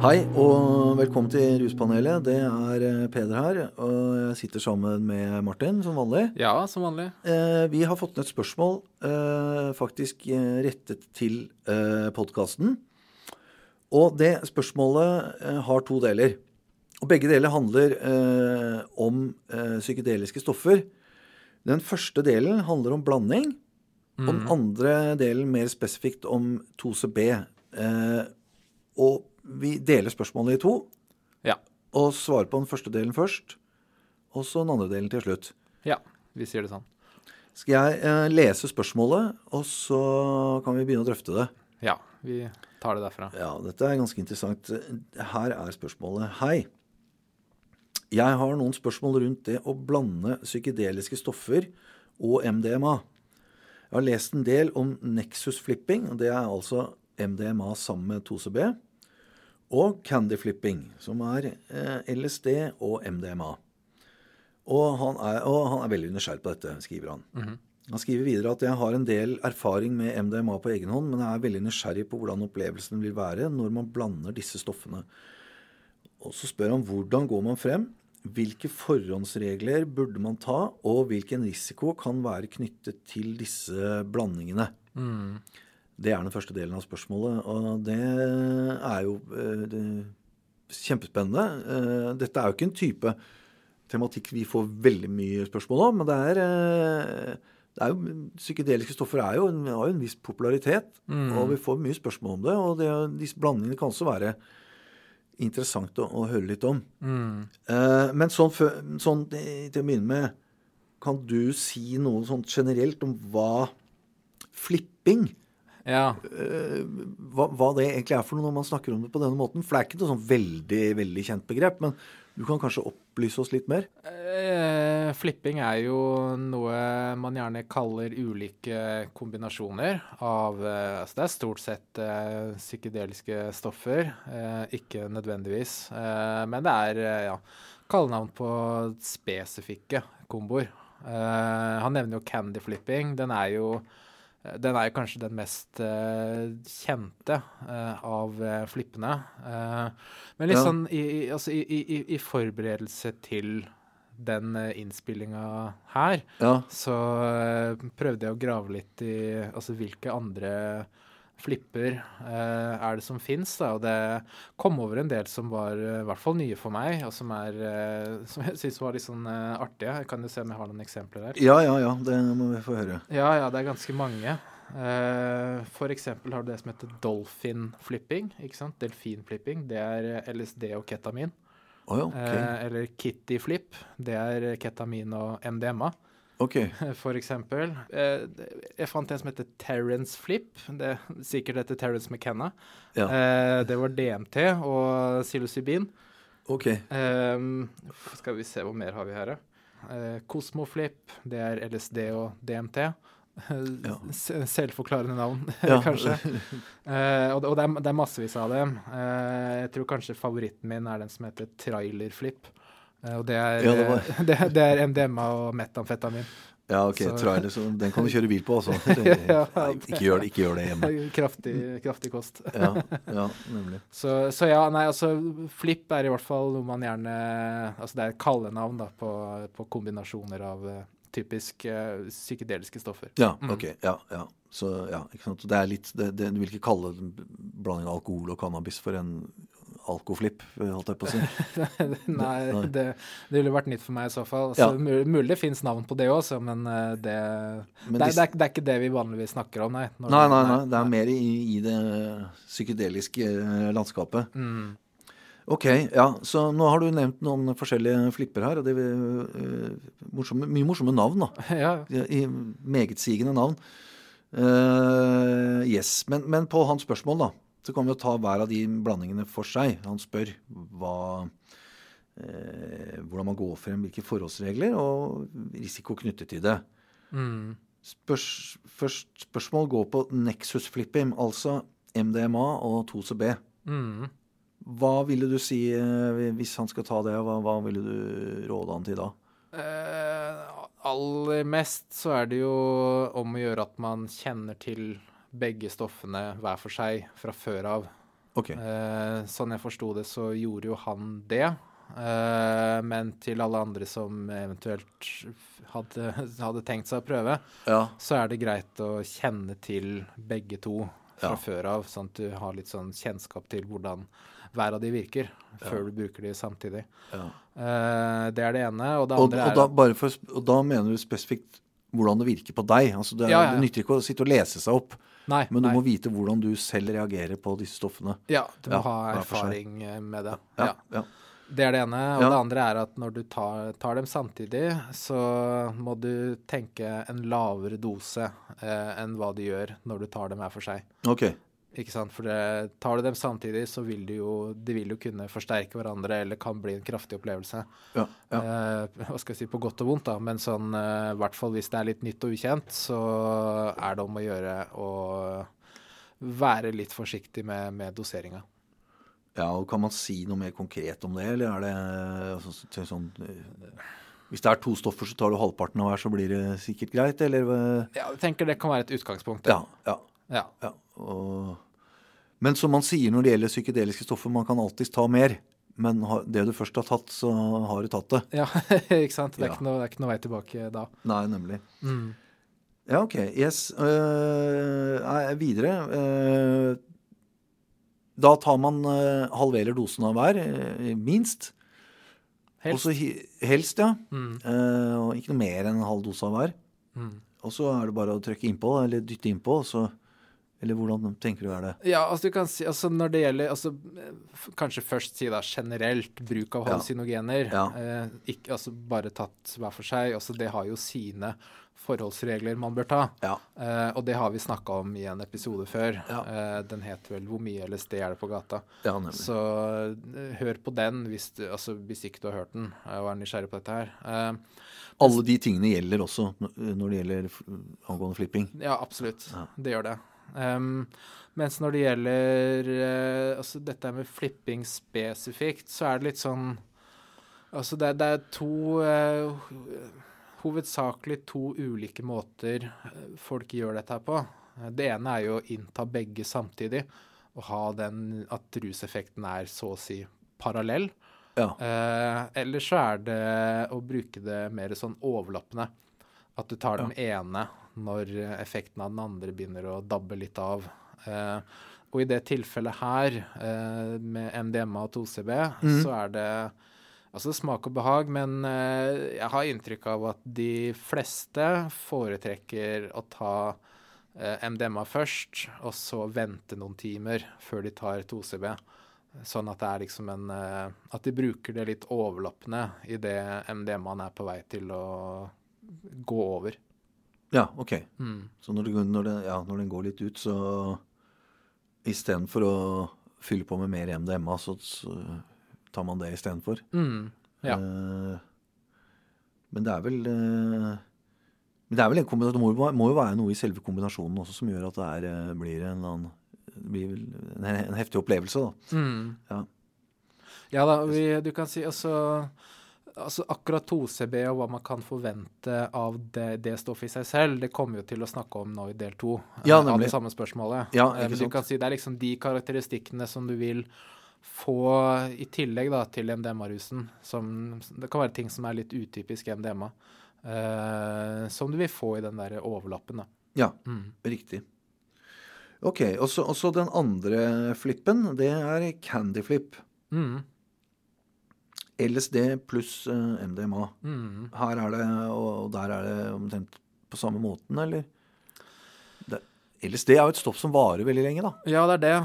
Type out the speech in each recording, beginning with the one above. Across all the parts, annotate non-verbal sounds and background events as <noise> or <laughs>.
Hei og velkommen til Ruspanelet. Det er eh, Peder her. Og jeg sitter sammen med Martin, som vanlig. Ja, som vanlig. Eh, vi har fått ned et spørsmål eh, faktisk eh, rettet til eh, podkasten. Og det spørsmålet eh, har to deler. Og begge deler handler eh, om psykedeliske stoffer. Den første delen handler om blanding. Og den andre delen mer spesifikt om 2CB. Eh, og vi deler spørsmålet i to. Ja. Og svarer på den første delen først. Og så den andre delen til slutt. Ja, vi sier det sånn. Skal jeg eh, lese spørsmålet, og så kan vi begynne å drøfte det? Ja, vi tar det derfra. Ja, dette er ganske interessant. Her er spørsmålet. Hei. Jeg har noen spørsmål rundt det å blande psykedeliske stoffer og MDMA. Jeg har lest en del om Nexus flipping, og det er altså MDMA sammen med 2CB. Og candy flipping, som er eh, LSD og MDMA. Og han, er, og han er veldig nysgjerrig på dette, skriver han. Han skriver videre at jeg har en del erfaring med MDMA på egen hånd, men jeg er veldig nysgjerrig på hvordan opplevelsen vil være når man blander disse stoffene. Og så spør han hvordan går man frem? Hvilke forhåndsregler burde man ta, og hvilken risiko kan være knyttet til disse blandingene? Det er den første delen av spørsmålet, og det er jo eh, det, kjempespennende. Eh, Dette er jo ikke en type tematikk vi får veldig mye spørsmål om, men det er, eh, det er jo, Psykedeliske stoffer er jo, har jo en viss popularitet, og vi får mye spørsmål om det. Og det, disse blandingene kan også være interessant å, å høre litt om. Mm. men sånn, sånn til å begynne med, kan du si noe sånt generelt om hva flipping Ja, eh, hva, hva det egentlig er for noe når man snakker om det på denne måten? For det er ikke noe sånn veldig veldig kjent begrep, men du kan kanskje opplyse oss litt mer? eh, flipping er jo noe man gjerne kaller ulike kombinasjoner av eh, altså Det er stort sett eh, psykedeliske stoffer, eh, ikke nødvendigvis. Men det er ja, kallenavn på spesifikke komboer. Han nevner jo candy flipping. Den er jo den er jo kanskje den mest uh, kjente uh, av eh, flippene. Uh, men litt Ja. sånn i, i, altså i, i, forberedelse til den uh, innspillinga her, Ja. så eh, prøvde jeg å grave litt i altså hvilke andre flipper uh, er det som fins. Og det kom over en del som var uh, i hvert fall nye for meg, og som er uh, <laughs> som jeg syns var litt sånn artige. Jeg kan jo se om jeg har noen eksempler her. ja, ja, ja. Det må vi få høre. Ja, ja, det er ganske mange. Uh, eksempel har du det som heter dolphin flipping. ikke sant? Delfin-flipping. Det er LSD og ketamin. Oh, ja, ok. Eh, eller kitty flip. Det er ketamin og MDMA, ok. <laughs> for eksempel. Eh, jeg fant en som heter Terence flip. Det er sikkert etter Terence McKenna. Ja. Eh, det var DMT og psilocybin. ok. Ehm, skal vi se, hva mer har vi her? Kosmoflip, det er LSD og DMT. Ja. Selvforklarende navn, <laughs> Ja. kanskje. <laughs> Eh, og det, og det, er, det er massevis av dem. Eh, jeg tror kanskje favoritten min er den som heter trailerflip. Eh, og det er, Ja, det var- eh, det, <laughs> det er MDMA og metamfetamin. Ja, ok. Så- Trailer, så den kan du kjøre bil på, altså. <laughs> Ja, ikke gjør det, ikke gjør det hjemme. <laughs> kraftig, kraftig kost. Ja, ja nemlig. Så, så ja, nei, altså Flipp er i hvert fall noe man gjerne Altså det er et kallenavn da på, på kombinasjoner av eh, typisk psykedeliske stoffer. Ja, Mm. Ja, ja. Så ja, ikke sant. Det er litt det, det, Du vil ikke kalle blanding av alkohol og cannabis for en alkoflipp, holdt jeg på å si. <laughs> nei, nei. det, det ville vært nytt for meg i så fall. Altså, Ja. mulig, det fins navn på det også, men eh, det, Men det, er, er, det er ikke det vi vanligvis snakker om, nei. Når- Nei, nei, nei. Det er mer i, i det psykedeliske eh, landskapet. Mm. Ok, ja. Så nå har du nevnt noen forskjellige flipper her. og det er eh, morsomme, Mye morsomme navn, da. <laughs> Ja, I Megetsigende navn. Uh, yes. Men, men på hans spørsmål, da, så kan vi jo ta hver av de blandingene for seg. Han spør hva eh, hvordan man går frem, hvilke forholdsregler og risiko knyttet til det. mm. Spørs, først spørsmål går på Nexus flipping, altså MDMA og 2CB. Mm. Hva ville du si eh, hvis han skal ta det? Hva, hva ville du råde han til da? Eh, aller mest så er det jo om å gjøre at man kjenner til begge stoffene hver for seg fra før av. Okay. Eh, sånn jeg forsto det, så gjorde jo han det. Eh, men til alle andre som eventuelt hadde, hadde tenkt seg å prøve, Ja. så er det greit å kjenne til begge to fra Ja. før av, sånn at du har litt sånn kjennskap til hvordan hver av de virker, før du bruker de samtidig. ja. Eh, det er det ene. Og det andre og, er da, bare for, og da mener du spesifikt hvordan det virker på deg. Altså det, Ja, ja, ja. det nytter ikke å sitte og lese seg opp, Nei, men nei. du må vite hvordan du selv reagerer på disse stoffene. Ja, du må ha erfaring eh, med det. Ja. Det er det ene. Og det andre er at når du tar, tar dem samtidig, så må du tenke en lavere dose eh, enn hva du gjør når du tar dem hver for seg. Ok. Ikke sant? For det, tar du dem samtidig, så vil de jo, de vil jo kunne forsterke hverandre, eller kan bli en kraftig opplevelse. Ja, ja. Eh, hva skal jeg si, på godt og vondt, da. Men sånn, eh, hvert fall hvis det er litt nytt og ukjent, så er det om å gjøre å være litt forsiktig med, med doseringa. ja, og Kan man si noe mer konkret om det, eller er det altså, sånn eh, Hvis det er to stoffer, så tar du halvparten av hver, så blir det sikkert greit, eller? eh, Ja, jeg tenker det kan være et utgangspunkt. Ja. ja, ja. ja. Og, men som man sier når det gjelder psykedeliske stoffer, man kan alltids ta mer. Men det du først har tatt, så har du tatt det. Ja, <laughs> ikke sant? Det er, Ja. ikke noe, det er ikke noe vei tilbake da. Nei, nemlig. Mm. Ja, OK. Yes. Uh, er videre. Uh, da tar man uh, halverer dosen av hver, minst. Helst. Også, helst, ja. Mm. Uh, og ikke noe mer enn en halv dose av hver. Mm. Og så er det bare å trykke innpå, eller dytte innpå. og Så, eller hvordan tenker du er det? Ja, altså du kan si, altså når det gjelder altså, Kanskje først si da generelt bruk av Ja. hallusinogener. Ja. Eh, ikke, altså bare tatt hver for seg. Altså det har jo sine forholdsregler man bør ta. Ja. Eh, og det har vi snakka om i en episode før. Ja. Eh, den het vel 'Hvor mye LSD er det på gata'? Ja, nemlig. Så eh, hør på den hvis, du, altså, hvis ikke du har hørt den og er nysgjerrig på dette her. Eh, Alle de tingene gjelder også når det gjelder angående flipping. Ja, absolutt. Ja. Det gjør det. Um, mens når det gjelder uh, altså dette med flipping spesifikt, så er det litt sånn Altså det, det er to uh, Hovedsakelig to ulike måter eh, folk gjør dette her på. Det ene er jo å innta begge samtidig og ha den at ruseffekten er så å si parallell. Ja. Uh, eller så er det å bruke det mer sånn overlappende. At du tar den ene når effekten av den andre begynner å dabbe litt av. Eh, og i det tilfellet her, eh, med MDMA og 2CB, mm. så er det altså smak og behag, men eh, jeg har inntrykk av at de fleste foretrekker å ta eh, MDMA først, og så vente noen timer før de tar 2CB. Sånn at det er liksom en eh, At de bruker det litt overlappende idet MDMA-en er på vei til å gå over. Ja, ok. Mm. Så når, det, når, det, ja, når den går litt ut, så istedenfor å fylle på med mer MDMA, så, så tar man det istedenfor. Mm. Ja. Eh, men det er vel eh, Men det er vel en kombinasjon, det må, jo være- må jo være noe i selve kombinasjonen også som gjør at det er, eh, blir en annen blir en, en heftig opplevelse, da. Mm. Ja. Ja da, vi, du kan si altså, altså Akkurat 2CB og hva man kan forvente av det, det stoffet i seg selv, det kommer jo til å snakke om nå i del to eh, Ja, av det samme spørsmålet. Ja, Eh, ikke Men du kan si det er liksom de karakteristikkene som du vil få i tillegg da til MDMA-rusen. som- Det kan være ting som er litt utypisk MDMA. Uh, som du vil få i den der overlappen. da. Ja, Mm. riktig. Ok, og så den andre flippen, det er candy flip. Mm. LSD pluss eh, MDMA. Mm. Her er det, og der er det omtrent på samme måten, eller? Det, LSD er jo et stoff som varer veldig lenge, da. Ja, det er det.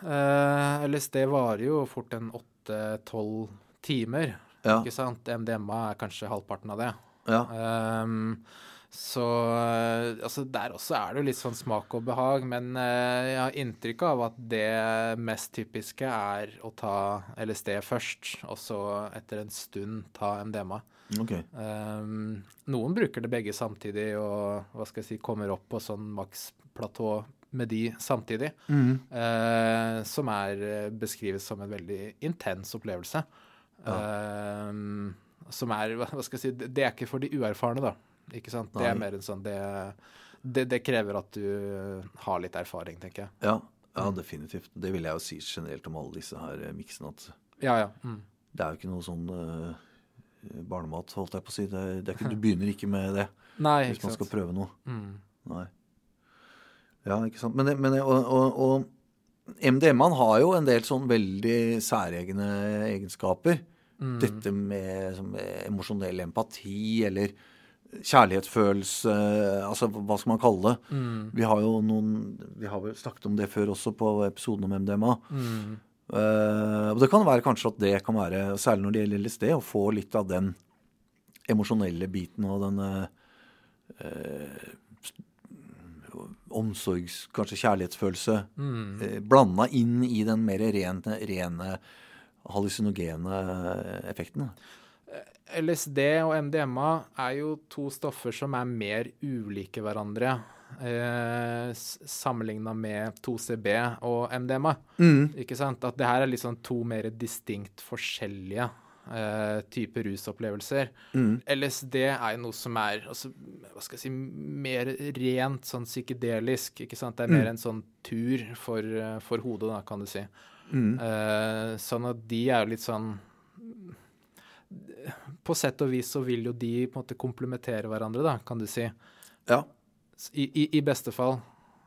Eh, LSD varer jo fort en åtte-tolv timer. Ja, Ikke sant? MDMA er kanskje halvparten av det. ja, Ehm, så eh, altså der også er det jo litt sånn smak og behag, men eh, jeg har inntrykk av at det mest typiske er å ta LSD først, og så etter en stund ta MDMA. ok. Um, noen bruker det begge samtidig og hva skal jeg si, kommer opp på sånn maksplatå med de samtidig, mm. uh, som er beskrives som en veldig intens opplevelse. Ehm, som er hva skal jeg si, det det er ikke for de uerfarne, da. Ikke sant? Det er mer en sånn det, det, det krever at du har litt erfaring, tenker jeg. Ja, ja, definitivt. Det vil jeg jo si generelt om alle disse her eh, miksene. At Ja, ja. Mm. det er jo ikke noe sånn uh, barnemat, holdt jeg på å si. Det det ikke, du begynner ikke med det <laughs> Nei, hvis man skal sant. prøve noe. Mm. Nei. Ja, ikke sant. Men, men og, og, og MDMA-en har jo en del sånn veldig særegne egenskaper. Mm. Dette med som, eh, emosjonell empati eller kjærlighetsfølelse Altså hva skal man kalle det? Mm. Vi har jo noen Vi har vel snakket om det før også på episoden om MDMA. Mm. Uh, og det kan være kanskje at det kan være, særlig når det gjelder LSD, å få litt av den emosjonelle biten og den uh, omsorgs... Kanskje kjærlighetsfølelse. Mm. uh, blanda inn i den mer rene, rene hallusinogene effekten. LSD og MDMA er jo to stoffer som er mer ulike hverandre eh, sammenligna med 2CB og MDMA. Ikke sant? At det her er liksom to mer distinkt forskjellige eh, typer rusopplevelser. LSD er jo noe som er altså, hva skal jeg si, mer rent sånn psykedelisk. ikke sant? Det er mer en sånn tur for, eh, for hodet, da, kan du si. Eh, sånn at de er jo litt sånn På sett og vis så vil jo de på en måte komplementere hverandre, da, kan du si. Ja. I, i, i beste fall.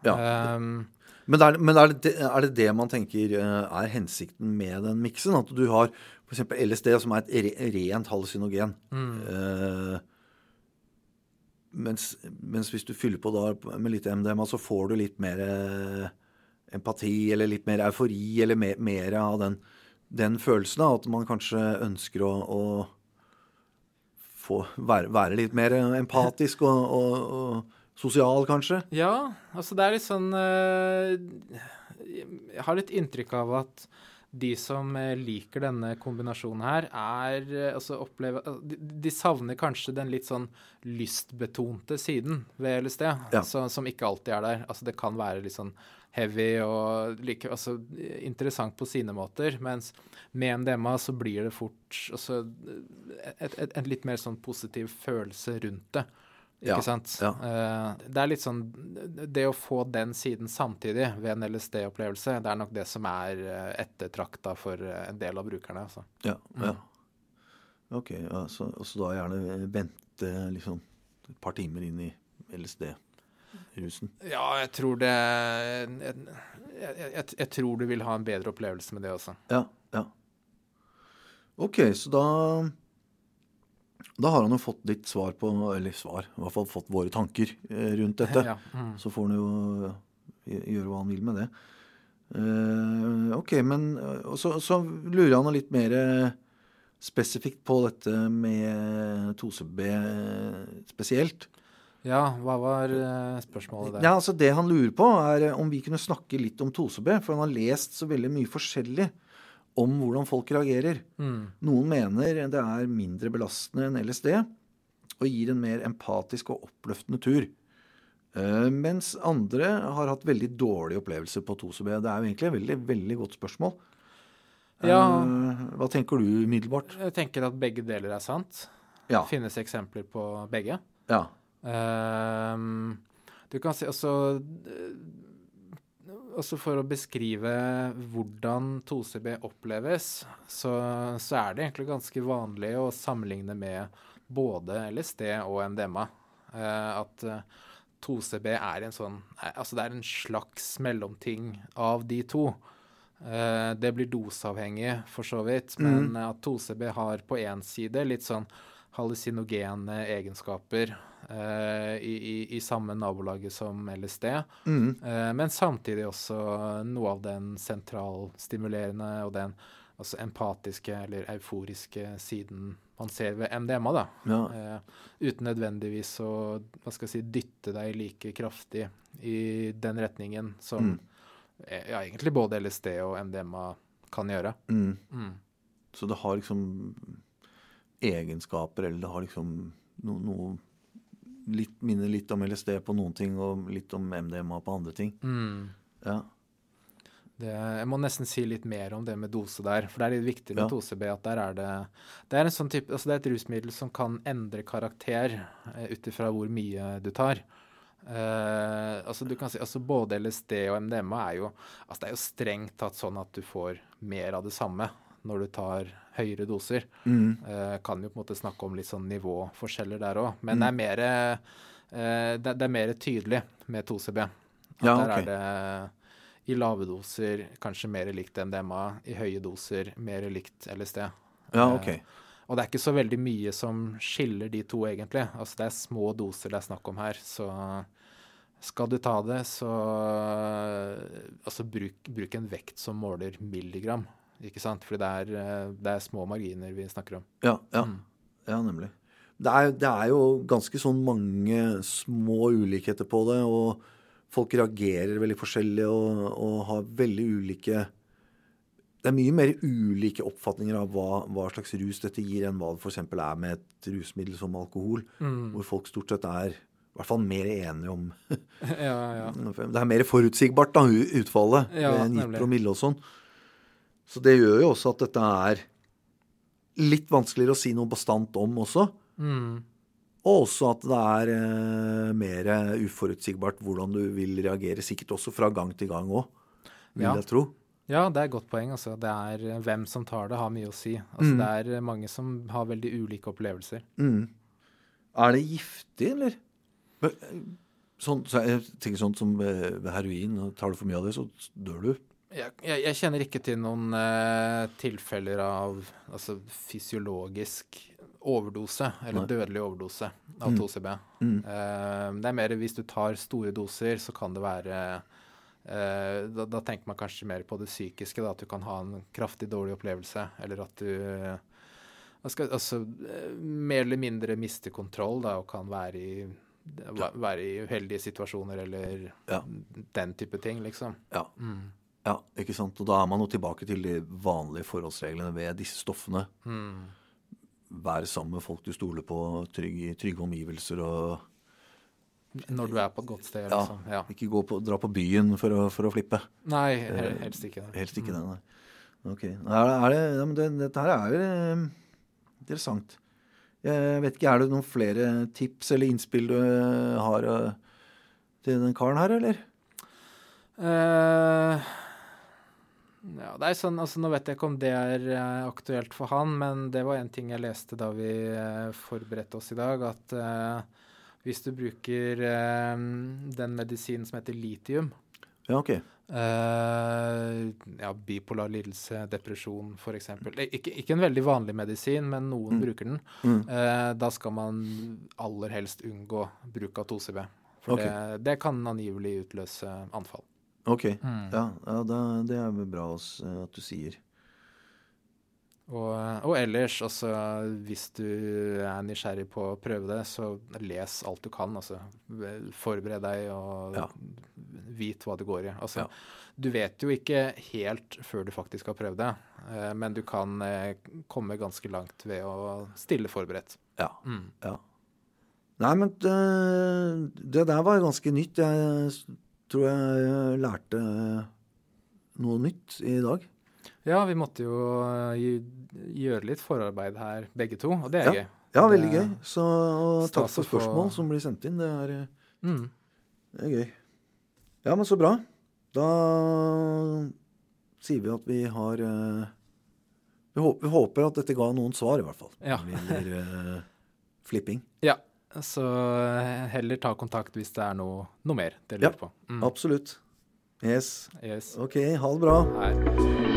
Ja. Um, Men, er, men er, det, er det det man tenker eh, er hensikten med den miksen? At du har f.eks. LSD, som er et re, rent hallusinogen. Uh, mens, mens hvis du fyller på da med litt MDMA, så får du litt mer eh, empati, eller litt mer eufori, eller mer, mer av den, den følelsen. av at man kanskje ønsker å, å få være, være litt mer empatisk og, og, og sosial, kanskje. Ja, altså det er litt sånn eh, Jeg har litt inntrykk av at de som eh, liker denne kombinasjonen her, er eh, altså opplever, de, de savner kanskje den litt sånn lystbetonte siden ved LSD, Ja. altså, som ikke alltid er der. Altså det kan være litt sånn heavy og like, altså, interessant på sine måter, mens med MDMA så blir det fort altså, et, et, en litt mer sånn positiv følelse rundt det. Ikke Ja, sant? ja. Eh, det er litt sånn Det å få den siden samtidig ved en LSD-opplevelse, det er nok det som er uh, ettertrakta for eh, en del av brukerne. Altså. Ja. ja. Ok, ja, så, og så da gjerne vente liksom et par timer inn i LSD-rusen. Ja, jeg tror det jeg, jeg, jeg, tror du vil ha en bedre opplevelse med det også. Ja, ja. Ok, så da Da har han jo fått litt svar på Eller svar, i hvert fall fått våre tanker eh, rundt dette. Ja, mm. Så får han jo gjøre hva han vil med det. Uh, ok, men eh, så, så lurer han litt mer eh, spesifikt på dette med 2CB spesielt. Ja, hva var eh, spørsmålet der? Ja, altså Det han lurer på, er eh, om vi kunne snakke litt om 2CB. For han har lest så veldig mye forskjellig om hvordan folk reagerer. Mm. Noen mener det er mindre belastende enn LSD og gir en mer empatisk og oppløftende tur. Eh, mens andre har hatt veldig dårlige opplevelser på 2CB. Det er jo egentlig et veldig, veldig godt spørsmål. Ja. Hva tenker du umiddelbart? Jeg tenker at begge deler er sant. Ja. Det finnes eksempler på begge. ja. Ehm, du kan si eh, også for å beskrive hvordan 2CB oppleves, så, så er det egentlig ganske vanlig å sammenligne med både LSD og MDMA. Eh, at eh, 2CB er en sånn eh, Altså det er en slags mellomting av de to. Eh, det blir doseavhengig, for så vidt, men at 2CB har på én side litt sånn hallusinogene egenskaper eh, i, i, i samme nabolaget som LSD. Mm. Eh, men samtidig også noe av den sentralstimulerende og den altså empatiske eller euforiske siden man ser ved MDMA. da. ja. Eh, uten nødvendigvis å hva skal jeg si, dytte deg like kraftig i den retningen som Mm. eh, ja, egentlig både LSD og MDMA kan gjøre. Mm. Mm. Så det har liksom egenskaper, eller det har liksom noe, noe litt, Minner litt om LSD på noen ting, og litt om MDMA på andre ting. Mm. Ja. Det, jeg må nesten si litt mer om det med dose der. For det er litt viktig med Ja. dose B. at der er det Det er en sånn type, altså det er et rusmiddel som kan endre karakter eh, ut ifra hvor mye du tar. Eh, altså du kan si, altså Både LSD og MDMA er jo altså det er jo strengt tatt sånn at du får mer av det samme når du tar høyere doser. Mm. Eh, kan jo på en måte snakke om litt sånn nivåforskjeller der òg. Men Mm. det er mer eh, det, det er mer tydelig med 2CB. At Ja, der er det i lave doser kanskje mer likt MDMA, i høye doser mer likt LSD. Ja, Eh, ok. Og det er ikke så veldig mye som skiller de to, egentlig. Altså det er små doser det er snakk om her, så skal du ta det, så Altså bruk, bruk en vekt som måler milligram, ikke sant? Fordi det er, eh, det er små marginer vi snakker om. Ja, ja. Mm. ja nemlig. Det er, det er jo ganske sånn mange små ulikheter på det, og folk reagerer veldig forskjellig og, og har veldig ulike Det er mye mer ulike oppfatninger av hva, hva slags rus dette gir, enn hva det f.eks. er med et rusmiddel som alkohol, Mm. hvor folk stort sett er i hvert fall mer enige om <laughs> ja, ja. <laughs> Det er mer forutsigbart, da, utfallet. Ja, ved en gitt promille og sånn. Så det gjør jo også at dette er litt vanskeligere å si noe bastant om også. Mm. Og også at det er eh, mer uforutsigbart hvordan du vil reagere. Sikkert også fra gang til gang òg, vil Ja. jeg tro. Ja, det er et godt poeng. Altså. Det er eh, hvem som tar det, har mye å si. Altså, Mm. Det er eh, mange som har veldig ulike opplevelser. Mm. Er det giftig, eller? Eh, Sånn, så jeg tenker sånn som heroin. Tar du for mye av det, så dør du. Jeg, jeg, jeg kjenner ikke til noen eh, tilfeller av altså, fysiologisk overdose, eller Nei. dødelig overdose av Mm. 2CB. Mm. Eh, det er mer hvis du tar store doser, så kan det være eh, da, da tenker man kanskje mer på det psykiske, da, at du kan ha en kraftig dårlig opplevelse, eller at du skal, altså, eh, mer eller mindre mister kontroll da, og kan være i, være i uheldige situasjoner eller Ja. den type ting, liksom. Ja. Mm. Ja, ikke sant? Og da er man jo tilbake til de vanlige forholdsreglene ved disse stoffene. Mm. Vær sammen med folk du stoler på, trygge, trygge omgivelser og Når du er på et godt sted, Ja. liksom. Ja. ikke gå på, dra på byen for å, for å flippe. Nei, helst ikke. det. Helst ikke det, nei. Ok. Er det, er det, dette her er jo eh, interessant. Jeg vet ikke, Er det noen flere tips eller innspill du eh, har eh, til den karen her, eller? Eh, ja, det er sånn, altså Nå vet jeg ikke om det er eh, aktuelt for han, men det var en ting jeg leste da vi eh, forberedte oss i dag, at uh, hvis du bruker uh, den medisinen som heter litium Ja, ok. Uh, ja, Bipolar lidelse, depresjon f.eks. Ikke, ikke en veldig vanlig medisin, men noen Mm. bruker den. Mm. Da skal man aller helst unngå bruk av 2CB. For okay. det, det kan angivelig utløse anfall. Ok. Mm. Ja, ja det, det er vel bra oss, eh, at du sier. Og, og ellers, altså hvis du er nysgjerrig på å prøve det, så les alt du kan. Altså forbered deg og Ja. vit hva det går i. Altså, Ja. Du vet jo ikke helt før du faktisk har prøvd det, eh, men du kan eh, komme ganske langt ved å stille forberedt. Ja. Mm. ja. Nei, men det, det der var ganske nytt. Jeg tror jeg lærte noe nytt i dag. Ja, vi måtte jo eh, gjøre litt forarbeid her, begge to, og det er gøy. Ja, veldig gøy. Så takk for spørsmål som blir sendt inn. Det er, eh, Mm. det er gøy. Ja, men så bra. Da sier vi at vi har eh, vi, håper, at dette ga noen svar, i hvert fall. Ja. Eller uh, eh, flipping. Ja, så eh, heller ta kontakt hvis det er noe, noe mer dere Ja. lurer på. Mm. Absolutt. Yes. Yes. OK, ha det bra. Her.